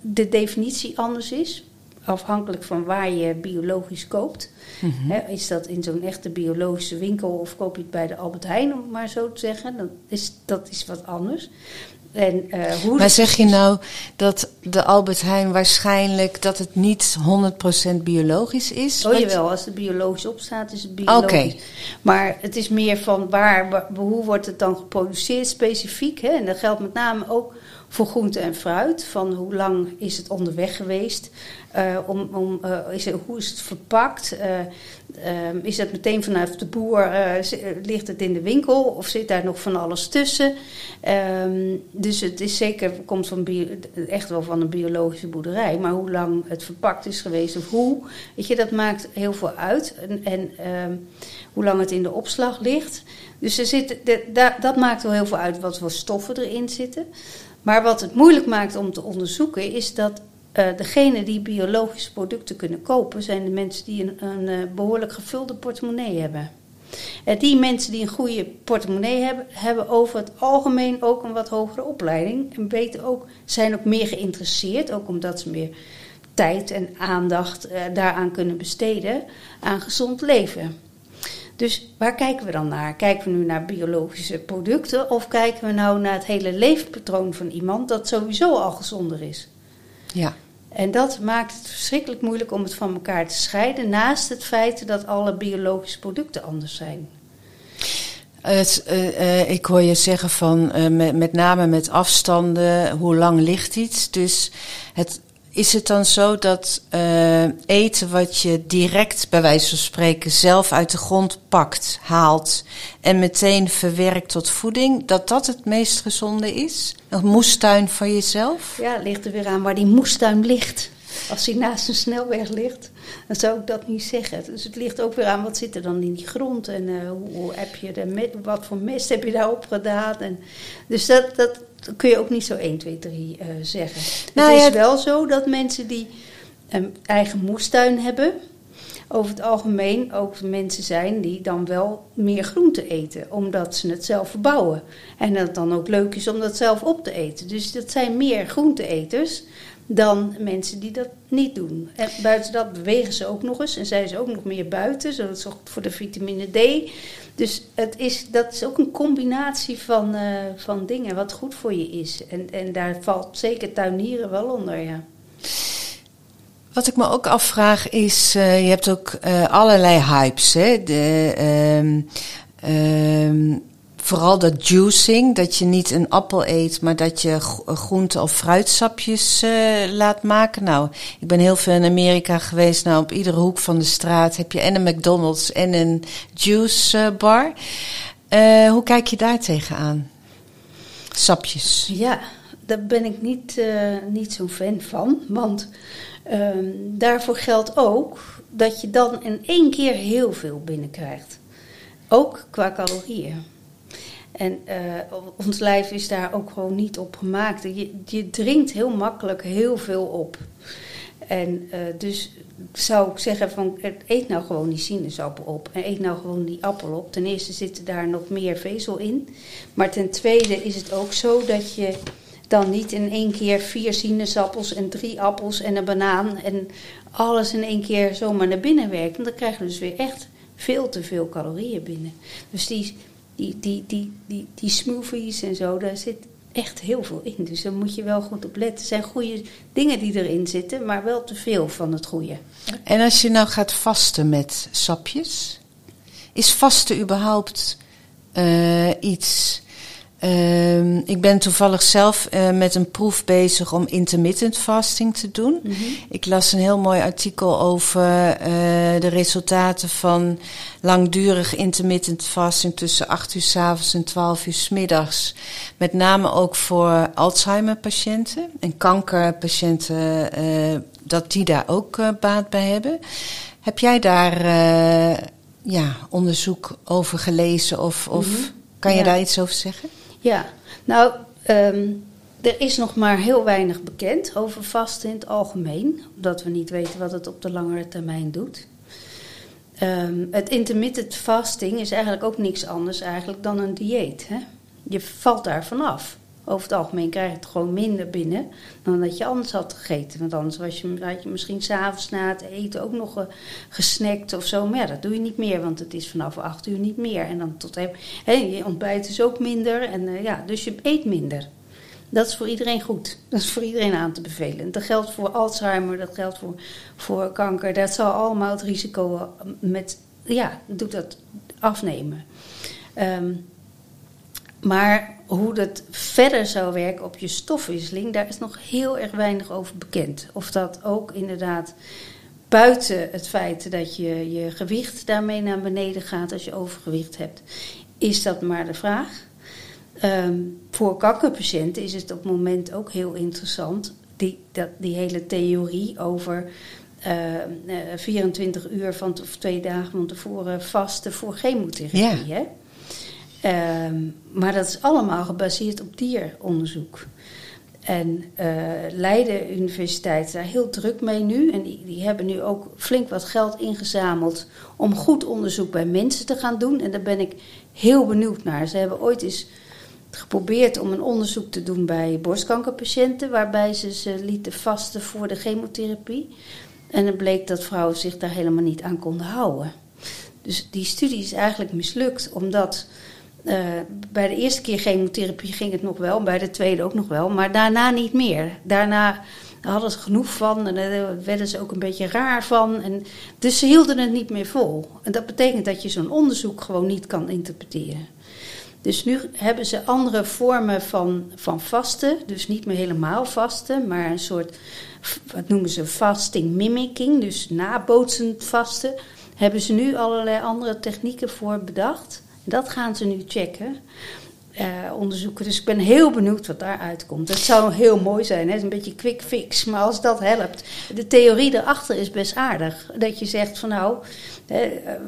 de definitie anders is. Afhankelijk van waar je biologisch koopt. Mm -hmm. is dat in zo'n echte biologische winkel of koop je het bij de Albert Heijn, om het maar zo te zeggen? Dan is, dat is wat anders. En, uh, hoe maar zeg je nou dat de Albert Heijn waarschijnlijk dat het niet 100% biologisch is? Oh jawel, als het biologisch opstaat is het biologisch. Okay. Maar het is meer van waar, waar, hoe wordt het dan geproduceerd specifiek? Hè? En dat geldt met name ook voor groente en fruit. Van hoe lang is het onderweg geweest? Uh, om, om, uh, is hoe is het verpakt? Uh, is het meteen vanuit de boer? ligt het in de winkel? Of zit daar nog van alles tussen? Um, dus het is zeker, komt van echt wel van een biologische boerderij. Maar hoe lang het verpakt is geweest of hoe, weet je, dat maakt heel veel uit. En, en um, hoe lang het in de opslag ligt. Dus er zit, de, da, dat maakt wel heel veel uit wat voor stoffen erin zitten. Maar wat het moeilijk maakt om te onderzoeken is dat uh, degenen die biologische producten kunnen kopen, zijn de mensen die een, een uh, behoorlijk gevulde portemonnee hebben. En die mensen die een goede portemonnee hebben, hebben over het algemeen ook een wat hogere opleiding. En weten ook, zijn ook meer geïnteresseerd, ook omdat ze meer tijd en aandacht uh, daaraan kunnen besteden aan gezond leven. Dus waar kijken we dan naar? Kijken we nu naar biologische producten of kijken we nou naar het hele leefpatroon van iemand dat sowieso al gezonder is? Ja. En dat maakt het verschrikkelijk moeilijk om het van elkaar te scheiden, naast het feit dat alle biologische producten anders zijn. Uh, uh, ik hoor je zeggen van uh, met, met, name met afstanden, hoe lang ligt iets. Dus het is het dan zo dat uh, eten wat je direct, bij wijze van spreken, zelf uit de grond pakt, haalt en meteen verwerkt tot voeding, dat dat het meest gezonde is? Een moestuin van jezelf? Ja, het ligt er weer aan waar die moestuin ligt. Als die naast een snelweg ligt, dan zou ik dat niet zeggen. Dus het ligt ook weer aan wat zit er dan in die grond en uh, hoe, heb je de, wat voor mest heb je daarop gedaan. En, dus dat, dat, kun je ook niet zo 1, 2, 3 uh, zeggen. Nou, het is ja, wel zo dat mensen die een eigen moestuin hebben, over het algemeen ook mensen zijn die dan wel meer groente eten, omdat ze het zelf verbouwen. En dat het dan ook leuk is om dat zelf op te eten. Dus dat zijn meer groenteeters dan mensen die dat niet doen. En buiten dat bewegen ze ook nog eens en zijn ze ook nog meer buiten, zodat ook voor de vitamine D. Dus het is, dat is ook een combinatie van, uh, van dingen wat goed voor je is. En, en daar valt zeker tuinieren wel onder, ja. Wat ik me ook afvraag is, uh, je hebt ook uh, allerlei hypes. Hè? De, uh, vooral dat juicing, dat je niet een appel eet, maar dat je groente- of fruitsapjes uh, laat maken. Nou, ik ben heel veel in Amerika geweest. Nou, op iedere hoek van de straat heb je en een McDonald's en een juice bar. Uh, hoe kijk je daar tegenaan? Sapjes. Ja, daar ben ik niet, niet zo'n fan van. Want um, daarvoor geldt ook dat je dan in één keer heel veel binnenkrijgt. Ook qua calorieën. En uh, ons lijf is daar ook gewoon niet op gemaakt. Je, je drinkt heel makkelijk heel veel op. En uh, dus zou ik zeggen van eet nou gewoon die sinaasappel op en eet nou gewoon die appel op. Ten eerste zit daar nog meer vezel in. Maar ten tweede is het ook zo dat je dan niet in één keer vier sinaasappels en drie appels en een banaan en alles in één keer zomaar naar binnen werkt. Want dan krijg je dus weer echt veel te veel calorieën binnen. Dus die, die, die, die, die, die smoothies en zo, daar zit echt heel veel in. Dus daar moet je wel goed op letten. Er zijn goede dingen die erin zitten, maar wel te veel van het goede. En als je nou gaat vasten met sapjes, is vasten überhaupt uh, iets Uh, ik ben toevallig zelf uh, met een proef bezig om intermittent fasting te doen. Mm -hmm. Ik las een heel mooi artikel over uh, de resultaten van langdurig intermittent fasting tussen 8 uur s avonds en 12 uur s middags. Met name ook voor Alzheimer-patiënten en kankerpatiënten, uh, dat die daar ook baat bij hebben. Heb jij daar ja, onderzoek over gelezen of, of mm -hmm. kan je ja. daar iets over zeggen? Ja, nou, um, er is nog maar heel weinig bekend over vasten in het algemeen, omdat we niet weten wat het op de langere termijn doet. Um, het intermittent fasting is eigenlijk ook niks anders eigenlijk dan een dieet. Hè? Je valt daar vanaf over het algemeen krijg je het gewoon minder binnen dan dat je anders had gegeten. Want anders je, had je misschien s'avonds na het eten ook nog uh, gesnackt of zo. Maar ja, dat doe je niet meer, want het is vanaf acht uur niet meer. En dan tot hè, je ontbijt is ook minder. En, uh, ja, dus je eet minder. Dat is voor iedereen goed. [laughs] Dat is voor iedereen aan te bevelen. Dat geldt voor Alzheimer, dat geldt voor, voor kanker. Dat zal allemaal het risico met, ja, doet dat afnemen. Um, maar hoe dat verder zou werken op je stofwisseling, daar is nog heel erg weinig over bekend. Of dat ook inderdaad buiten het feit dat je je gewicht daarmee naar beneden gaat als je overgewicht hebt, is dat maar de vraag. Um, voor kankerpatiënten is het op het moment ook heel interessant, die, dat, die hele theorie over uh, uh, 24 uur van, of twee dagen van tevoren vasten voor chemotherapie. Ja. Hè? Um, maar dat is allemaal gebaseerd op dieronderzoek. En uh, Leiden Universiteit is daar heel druk mee nu. En die, die, hebben nu ook flink wat geld ingezameld om goed onderzoek bij mensen te gaan doen. En daar ben ik heel benieuwd naar. Ze hebben ooit eens geprobeerd om een onderzoek te doen bij borstkankerpatiënten, waarbij ze ze lieten vasten voor de chemotherapie. En het bleek dat vrouwen zich daar helemaal niet aan konden houden. Dus die studie is eigenlijk mislukt, omdat uh, bij de eerste keer chemotherapie ging het nog wel, bij de tweede ook nog wel, maar daarna niet meer. Daarna hadden ze genoeg van en daar werden ze ook een beetje raar van. En, dus ze hielden het niet meer vol. En dat betekent dat je zo'n onderzoek gewoon niet kan interpreteren. Dus nu hebben ze andere vormen van, van vasten. Dus niet meer helemaal vasten, maar een soort, wat noemen ze fasting mimicking. Dus nabootsend vasten. Hebben ze nu allerlei andere technieken voor bedacht. Dat gaan ze nu checken. Uh, onderzoeken. Dus ik ben heel benieuwd wat daaruit komt. Het zou heel mooi zijn, hè? een beetje quick fix, maar als dat helpt. De theorie erachter is best aardig. Dat je zegt van nou,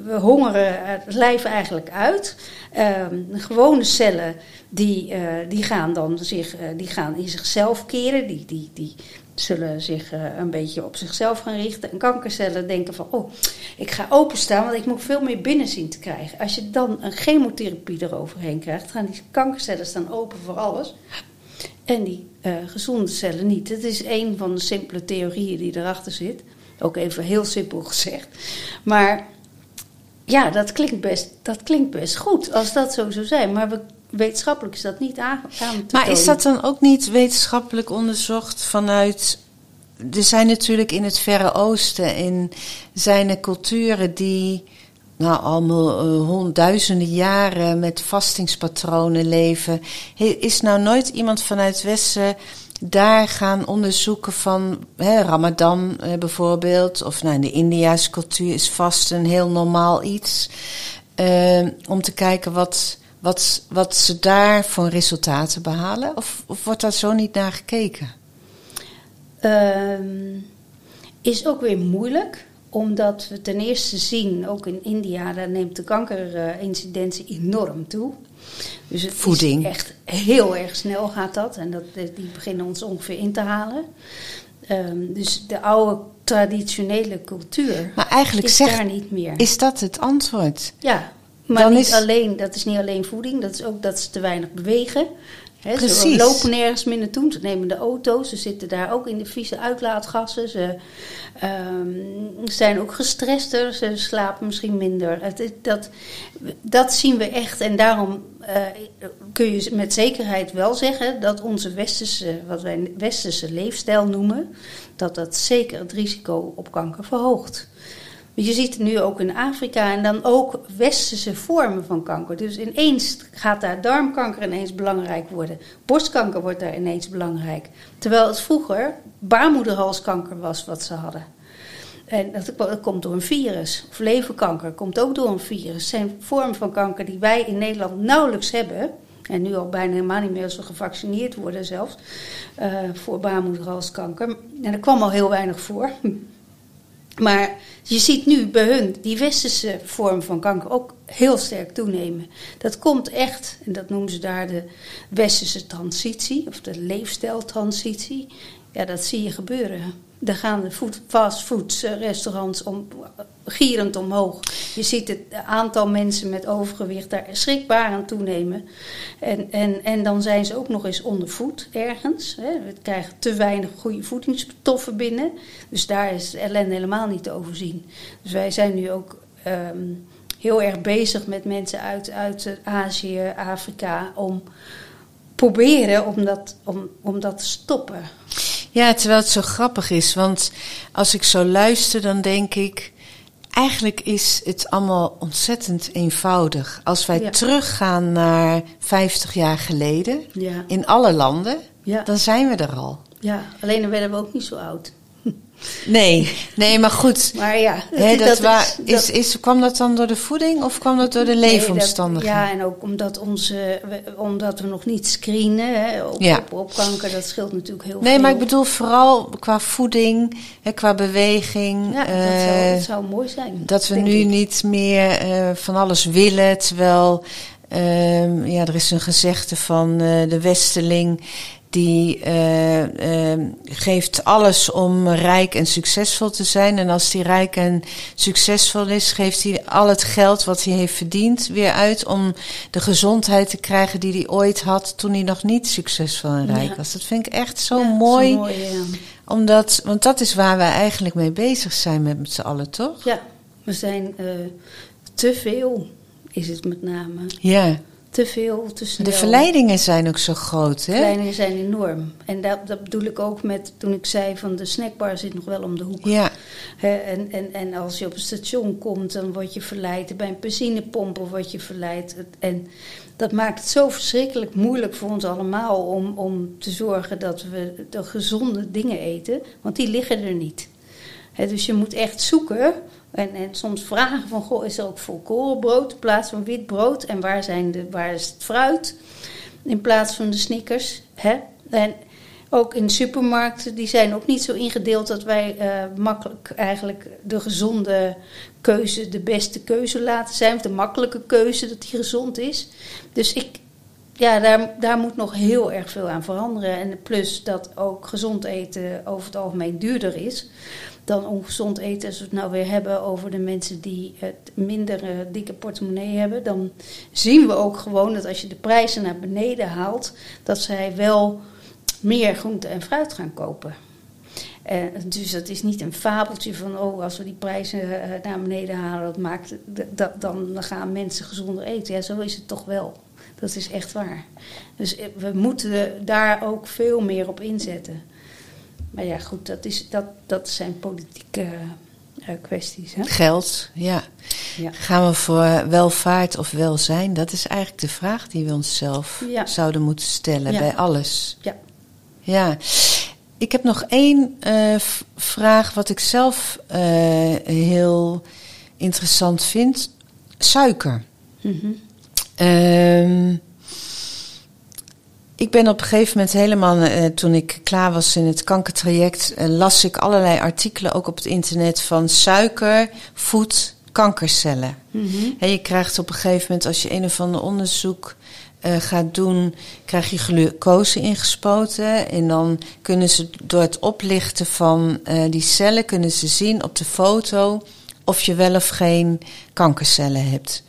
we hongeren het lijf eigenlijk uit. Uh, gewone cellen die, uh, die gaan dan zich, uh, die gaan in zichzelf keren. Die, die, die zullen zich uh, een beetje op zichzelf gaan richten. En kankercellen denken van, oh, ik ga openstaan, want ik moet veel meer binnen zien te krijgen. Als je dan een chemotherapie eroverheen krijgt, gaan die kankercellen staan open voor alles. En die uh, gezonde cellen niet. Dat is een van de simpele theorieën die erachter zit. Ook even heel simpel gezegd. Maar ja, dat klinkt best, dat klinkt best goed als dat zo zou zijn. Maar we wetenschappelijk is dat niet aan, aan Maar is dat dan ook niet wetenschappelijk onderzocht vanuit... Er zijn natuurlijk in het Verre Oosten in zijn er culturen die nou, al uh, honderdduizenden jaren met vastingspatronen leven. Is nou nooit iemand vanuit Westen daar gaan onderzoeken van Ramadan eh, bijvoorbeeld, of nou, in de Indiaanse cultuur is vast een heel normaal iets. Uh, om te kijken wat, wat, wat ze daar voor resultaten behalen? Of, of wordt daar zo niet naar gekeken? Um, is ook weer moeilijk, omdat we ten eerste zien, ook in India, daar neemt de kankerincidentie enorm toe. Dus het Voeding. is echt heel erg snel gaat dat. En dat, die beginnen ons ongeveer in te halen. Ehm, dus de oude traditionele cultuur Maar eigenlijk is daar niet meer. is dat het antwoord? Ja, maar Dan niet is- alleen, dat is niet alleen voeding, dat is ook dat ze te weinig bewegen. Hè, ze Precies. lopen nergens meer naartoe, ze nemen de auto, ze zitten daar ook in de vieze uitlaatgassen. Ze ehm, zijn ook gestrester, ze slapen misschien minder. Het, dat, dat zien we echt en daarom eh, kun je met zekerheid wel zeggen dat onze westerse, wat wij westerse leefstijl noemen, dat dat zeker het risico op kanker verhoogt. Je ziet het nu ook in Afrika en dan ook westerse vormen van kanker. Dus ineens gaat daar darmkanker ineens belangrijk worden. Borstkanker wordt daar ineens belangrijk. Terwijl het vroeger baarmoederhalskanker was wat ze hadden. En dat, komt door een virus. Of leverkanker komt ook door een virus. Het zijn vormen van kanker die wij in Nederland nauwelijks hebben. En nu al bijna helemaal niet meer als we gevaccineerd worden zelfs. eh, voor baarmoederhalskanker. En er kwam al heel weinig voor. Maar je ziet nu bij hun die westerse vorm van kanker ook heel sterk toenemen. Dat komt echt, en dat noemen ze daar de westerse transitie, of de leefstijltransitie. Ja, dat zie je gebeuren. Daar gaan de food, fastfood-restaurants om, gierend omhoog. Je ziet het aantal mensen met overgewicht daar schrikbaar aan toenemen. En, en, en dan zijn ze ook nog eens ondervoed ergens. Hè. We krijgen te weinig goede voedingsstoffen binnen. Dus daar is de ellende helemaal niet te overzien. Dus wij zijn nu ook ehm, heel erg bezig met mensen uit, uit eh, Azië, Afrika... om proberen om dat, om, om dat te stoppen. Ja, terwijl het zo grappig is. Want als ik zo luister, dan denk ik. Eigenlijk is het allemaal ontzettend eenvoudig. Als wij Ja. teruggaan naar 50 jaar geleden, Ja. in alle landen, Ja. dan zijn we er al. Ja, alleen dan werden we ook niet zo oud. Nee, nee, maar goed. Maar ja, dat wa- is- is, is, kwam dat dan door de voeding of kwam dat door de leefomstandigheden? dat- ja, en ook omdat, onze, we- omdat we nog niet screenen hè, op, Ja. op, op kanker, dat scheelt natuurlijk heel veel. Nee, maar ik bedoel vooral qua voeding, hè, qua beweging. Ja, dat, eh, zou, dat zou mooi zijn. Dat we nu ik. niet meer eh, van alles willen, terwijl ehm, ja, er is een gezegde van eh, de Westeling die eh, ehm, geeft alles om rijk en succesvol te zijn. En als die rijk en succesvol is, geeft hij al het geld wat hij heeft verdiend weer uit om de gezondheid te krijgen die hij ooit had toen hij nog niet succesvol en rijk Ja. was. Dat vind ik echt zo Ja, mooi. Zo mooi ja. Omdat, want dat is waar we eigenlijk mee bezig zijn met, met z'n allen, toch? ja, we zijn eh, te veel, is het met name. Ja. Te veel, te snel. De verleidingen zijn ook zo groot, hè? Verleidingen zijn enorm. En dat, dat bedoel ik ook met toen ik zei van de snackbar zit nog wel om de hoek. Ja, en, en, en als je op een station komt, dan word je verleid. Bij een benzinepomp word je verleid. Het- En dat maakt het zo verschrikkelijk moeilijk voor ons allemaal om, om te zorgen dat we de gezonde dingen eten. Want die liggen er niet. Hè, dus je moet echt zoeken en, en soms vragen van, goh, is er ook volkorenbrood in plaats van wit brood? En waar, zijn de, waar is het fruit in plaats van de snickers? Hè? En ook in supermarkten, die zijn ook niet zo ingedeeld dat wij eh, makkelijk eigenlijk de gezonde keuze de beste keuze laten zijn. Of de makkelijke keuze dat die gezond is. Dus ik, ja, daar, daar moet nog heel erg veel aan veranderen. En plus dat ook gezond eten over het algemeen duurder is dan ongezond eten. Als we het nou weer hebben over de mensen die het minder eh, dikke portemonnee hebben, dan zien we ook gewoon dat als je de prijzen naar beneden haalt, dat zij wel meer groente en fruit gaan kopen. En dus dat is niet een fabeltje van, oh, als we die prijzen eh, naar beneden halen, dat maakt, dat, dan gaan mensen gezonder eten. Ja, zo is het toch wel. Dat is echt waar. Dus we moeten daar ook veel meer op inzetten. Maar ja, goed, dat, is, dat, dat zijn politieke eh, kwesties. Hè? geld, ja. Ja. Gaan we voor welvaart of welzijn? Dat is eigenlijk de vraag die we onszelf Ja. zouden moeten stellen Ja. bij alles. Ja. Ja. Ik heb nog één eh, vraag wat ik zelf eh, heel interessant vind. Suiker. Ehm, ik ben op een gegeven moment helemaal, eh, toen ik klaar was in het kankertraject, eh, las ik allerlei artikelen ook op het internet van suiker voedt kankercellen. Mhm. En je krijgt op een gegeven moment, als je een of ander onderzoek eh, gaat doen, krijg je glucose ingespoten. En dan kunnen ze door het oplichten van die cellen, kunnen ze zien op de foto of je wel of geen kankercellen hebt.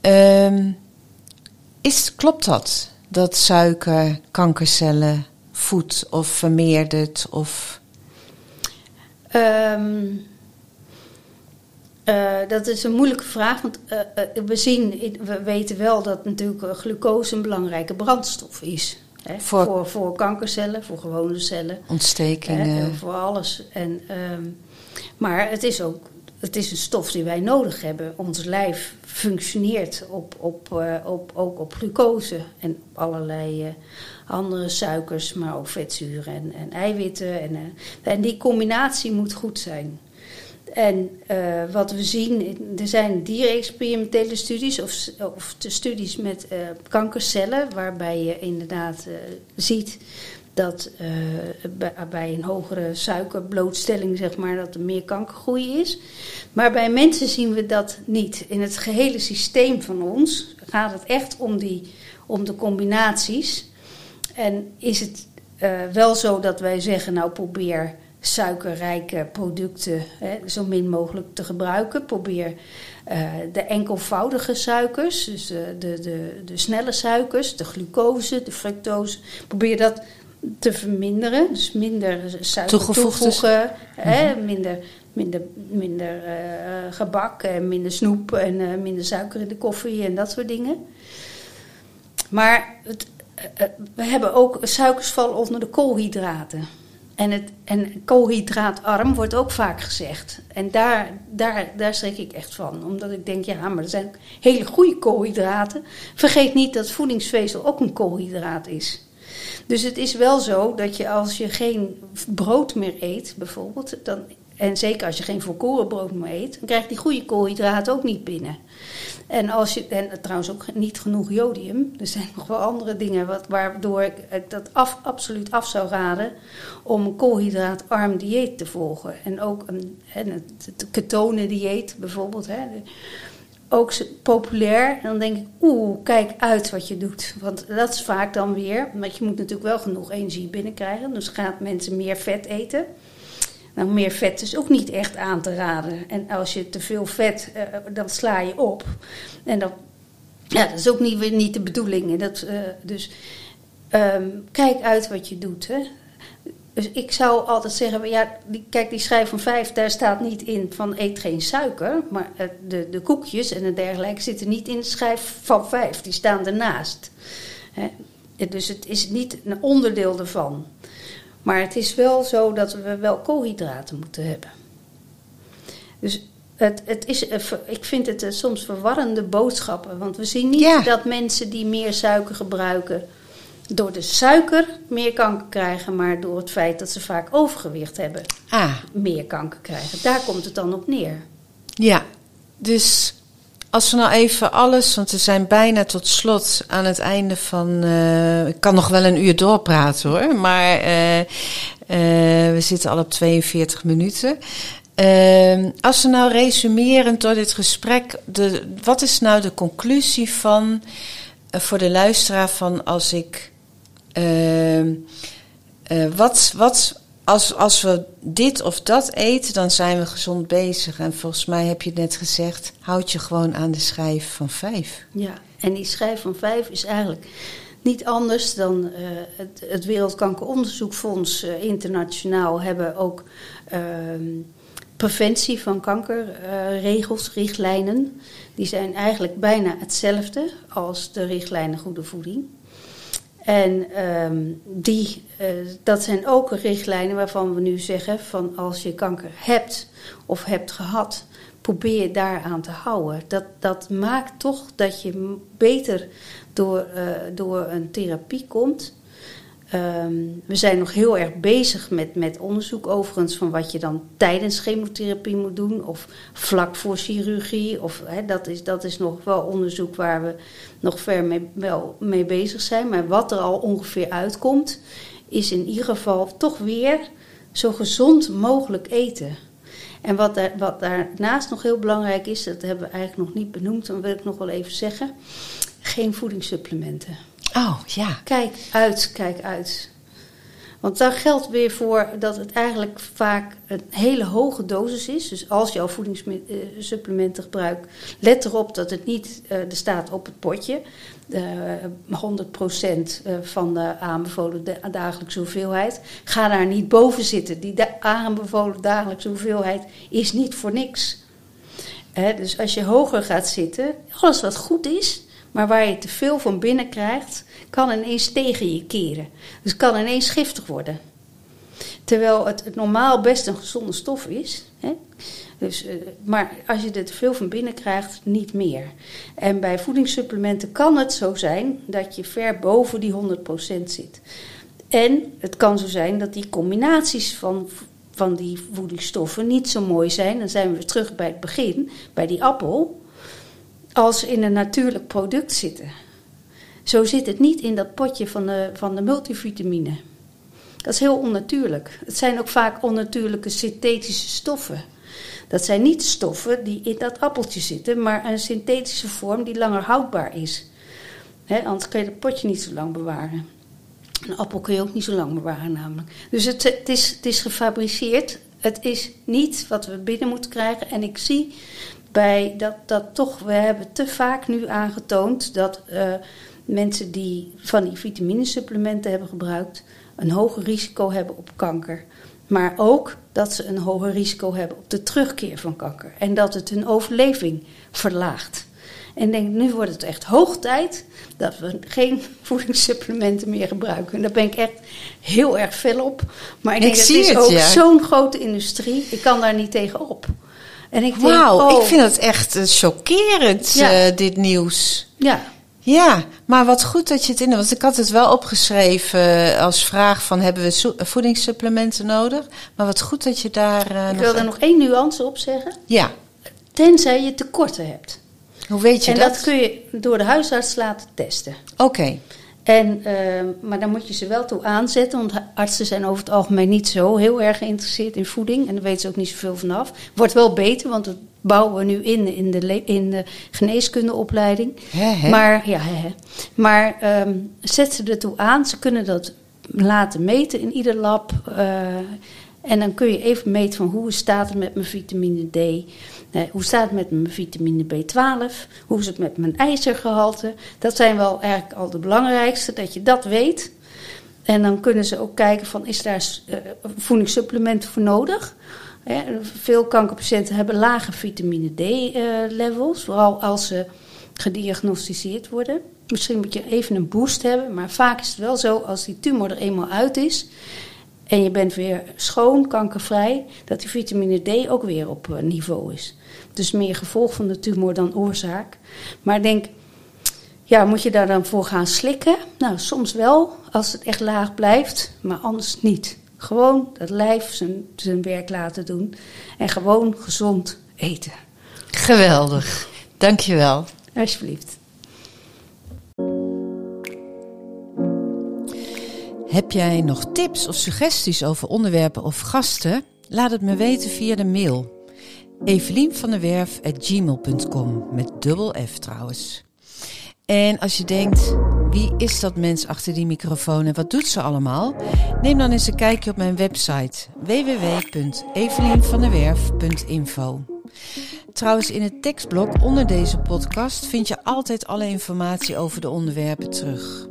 Ehm, is, klopt dat? Dat suiker kankercellen voedt of vermeerdert of... Ehm, eh, dat is een moeilijke vraag, want eh, eh, we, zien, we weten wel dat natuurlijk glucose een belangrijke brandstof is. Hè? Voor- Voor, voor, kankercellen, voor gewone cellen, ontstekingen. hè, voor alles. En, ehm, maar het is ook het is een stof die wij nodig hebben. Ons lijf functioneert op, op, eh, op, ook op glucose en allerlei eh, andere suikers, maar ook vetzuren en, en eiwitten. En, eh, en die combinatie moet goed zijn. En wat we zien, er zijn dierexperimentele studies of, of de studies met kankercellen, waarbij je inderdaad ziet dat eh, bij, een hogere suikerblootstelling, zeg maar, dat er meer kankergroei is. Maar bij mensen zien we dat niet. In het gehele systeem van ons gaat het echt om, die, om de combinaties. En is het eh, wel zo dat wij zeggen, nou probeer suikerrijke producten hè, zo min mogelijk te gebruiken. Probeer eh, de enkelvoudige suikers, dus de, de, de snelle suikers, de glucose, de fructose, probeer dat te verminderen. Dus minder suiker toevoegen, hè, minder, minder, minder eh, gebak en minder snoep en eh, minder suiker in de koffie en dat soort dingen. Maar het, eh, we hebben ook suikers vallen onder de koolhydraten. En, het, en koolhydraatarm wordt ook vaak gezegd. En daar, daar, daar schrik ik echt van. Omdat ik denk, ja, maar er zijn hele goede koolhydraten. Vergeet niet dat voedingsvezel ook een koolhydraat is. Dus het is wel zo dat je als je geen brood meer eet, bijvoorbeeld, dan, en zeker als je geen volkorenbrood meer eet, dan krijg je die goede koolhydraten ook niet binnen. En, als je, en trouwens ook niet genoeg jodium. Er zijn [laughs] nog wel andere dingen wat, waardoor ik, dat af, absoluut af zou raden om een koolhydraatarm dieet te volgen. En ook een, het, het ketonendieet bijvoorbeeld. Hè, ook populair. En dan denk ik, oeh, kijk uit wat je doet. Want dat is vaak dan weer, want je moet natuurlijk wel genoeg energie binnenkrijgen. Dus gaat mensen meer vet eten. Nou, meer vet is ook niet echt aan te raden. En als je te veel vet, eh, dan sla je op. En dan, ja, dat is ook niet, weer niet de bedoeling. En Dat, eh, dus ehm, kijk uit wat je doet. Hè. Dus ik zou altijd zeggen, ja, die, kijk, die schijf van vijf, daar staat niet in van eet geen suiker. Maar eh, de, de koekjes en de dergelijke zitten niet in de schijf van vijf, die staan ernaast. Hè. Dus het is niet een onderdeel ervan. Maar het is wel zo dat we wel koolhydraten moeten hebben. Dus het, het is, eh, ik vind het eh, soms verwarrende boodschappen. Want we zien niet Ja. dat mensen die meer suiker gebruiken... door de suiker meer kanker krijgen... maar door het feit dat ze vaak overgewicht hebben... Ah, meer kanker krijgen. Daar komt het dan op neer. ja. Dus als we nou even alles, want we zijn bijna tot slot aan het einde van. eh, ik kan nog wel een uur doorpraten hoor, maar eh, eh, we zitten al op 42 minuten. Ehm, als we nou resumerend door dit gesprek, de, wat is nou de conclusie van voor de luisteraar van als ik. Ehm, eh, wat, wat, als, als we dit of dat eten, dan zijn we gezond bezig. En volgens mij heb je net gezegd, houd je gewoon aan de schijf van vijf. Ja, en die schijf van vijf is eigenlijk niet anders dan eh, het, het Wereldkankeronderzoekfonds eh, internationaal hebben ook ehm, preventie van kankerregels, richtlijnen. Die zijn eigenlijk bijna hetzelfde als de richtlijnen goede voeding. En ehm, die, eh, dat zijn ook richtlijnen waarvan we nu zeggen van als je kanker hebt of hebt gehad, probeer je daaraan te houden. Dat, dat maakt toch dat je beter door, eh, door een therapie komt. Ehm, we zijn nog heel erg bezig met, met onderzoek overigens van wat je dan tijdens chemotherapie moet doen of vlak voor chirurgie. Of, dat, is, dat is nog wel onderzoek waar we nog ver mee, wel mee bezig zijn. Maar wat er al ongeveer uitkomt, is in ieder geval toch weer zo gezond mogelijk eten. En wat, daar, wat daarnaast nog heel belangrijk is, dat hebben we eigenlijk nog niet benoemd, dan wil ik nog wel even zeggen: geen voedingssupplementen. Oh ja. Kijk uit, kijk uit. Want daar geldt weer voor dat het eigenlijk vaak een hele hoge dosis is. Dus als je al voedingssupplementen gebruikt, let erop dat het niet, uh, er staat op het potje, uh, 100% van de aanbevolen dagelijkse hoeveelheid. Ga daar niet boven zitten. Die aanbevolen dagelijkse hoeveelheid is niet voor niks. dus als je hoger gaat zitten, alles wat goed is, maar waar je te veel van binnen krijgt, kan ineens tegen je keren. Dus kan ineens giftig worden. Terwijl het, het normaal best een gezonde stof is. Hè? Dus, uh, maar als je er te veel van binnen krijgt, niet meer. En bij voedingssupplementen kan het zo zijn dat je ver boven die 100% zit. En het kan zo zijn dat die combinaties van, van die voedingsstoffen niet zo mooi zijn. Dan zijn we terug bij het begin, bij die appel als in een natuurlijk product zitten. Zo zit het niet in dat potje van de, van de multivitamine. Dat is heel onnatuurlijk. Het zijn ook vaak onnatuurlijke synthetische stoffen. Dat zijn niet stoffen die in dat appeltje zitten, maar een synthetische vorm die langer houdbaar is. He, anders kun je het potje niet zo lang bewaren. Een appel kun je ook niet zo lang bewaren, namelijk. Dus het, het, is, het is gefabriceerd. Het is niet wat we binnen moeten krijgen. En ik zie bij dat, dat toch, we hebben te vaak nu aangetoond dat uh, mensen die van die vitaminesupplementen hebben gebruikt, een hoger risico hebben op kanker. Maar ook dat ze een hoger risico hebben op de terugkeer van kanker. En dat het hun overleving verlaagt. En denk, nu wordt het echt hoog tijd dat we geen [laughs] voedingssupplementen meer gebruiken. En daar ben ik echt heel erg fel op. Maar ik denk, het is ook zo'n grote industrie. Ik kan daar niet tegen op. En ik Wauw, ik oh. vind het echt uh, chockerend, uh, dit nieuws. Ja. Ja, maar wat goed dat je het in. Want ik had het wel opgeschreven als vraag: van hebben we voedingssupplementen nodig? Maar wat goed dat je daar. Uh, ik wil er nog één nuance op zeggen. Ja. Tenzij je tekorten hebt. Hoe weet je en dat? En dat kun je door de huisarts laten testen. Oké. En, uh, maar dan moet je ze wel toe aanzetten, want artsen zijn over het algemeen niet zo heel erg geïnteresseerd in voeding. En daar weten ze ook niet zoveel vanaf. Wordt wel beter, want dat bouwen we nu in, in, de, in de geneeskundeopleiding. He, Maar, ja, he, maar um, zet ze er toe aan. Ze kunnen dat laten meten in ieder lab. Uh, en dan kun je even meten van hoe staat het met mijn vitamine D. Hoe staat het met mijn vitamine B12? Hoe is het met mijn ijzergehalte? Dat zijn wel eigenlijk al de belangrijkste, dat je dat weet. En dan kunnen ze ook kijken van, is daar uh, voedingssupplementen voor nodig? veel kankerpatiënten hebben lage vitamine D-levels, uh, vooral als ze gediagnosticeerd worden. Misschien moet je even een boost hebben, maar vaak is het wel zo als die tumor er eenmaal uit is en je bent weer schoon, kankervrij, dat die vitamine D ook weer op uh, niveau is. Dus meer gevolg van de tumor dan oorzaak. Maar ik denk, ja, moet je daar dan voor gaan slikken? Nou, soms wel, als het echt laag blijft, maar anders niet. Gewoon dat lijf zijn, zijn werk laten doen en gewoon gezond eten. Geweldig, dankjewel. Alsjeblieft. Heb jij nog tips of suggesties over onderwerpen of gasten? Laat het me weten via de mail Evelien van der Werf met dubbel F trouwens. En als je denkt, wie is dat mens achter die microfoon en wat doet ze allemaal? Neem dan eens een kijkje op mijn website www.evelienvanderwerf.info. Trouwens, in het tekstblok onder deze podcast vind je altijd alle informatie over de onderwerpen terug.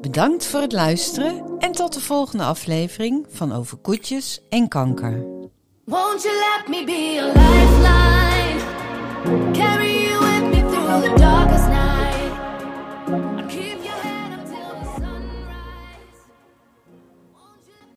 Bedankt voor het luisteren en tot de volgende aflevering van Over Koetjes en Kanker. Won't you let me be a lifeline? Carry you with me through the darkest.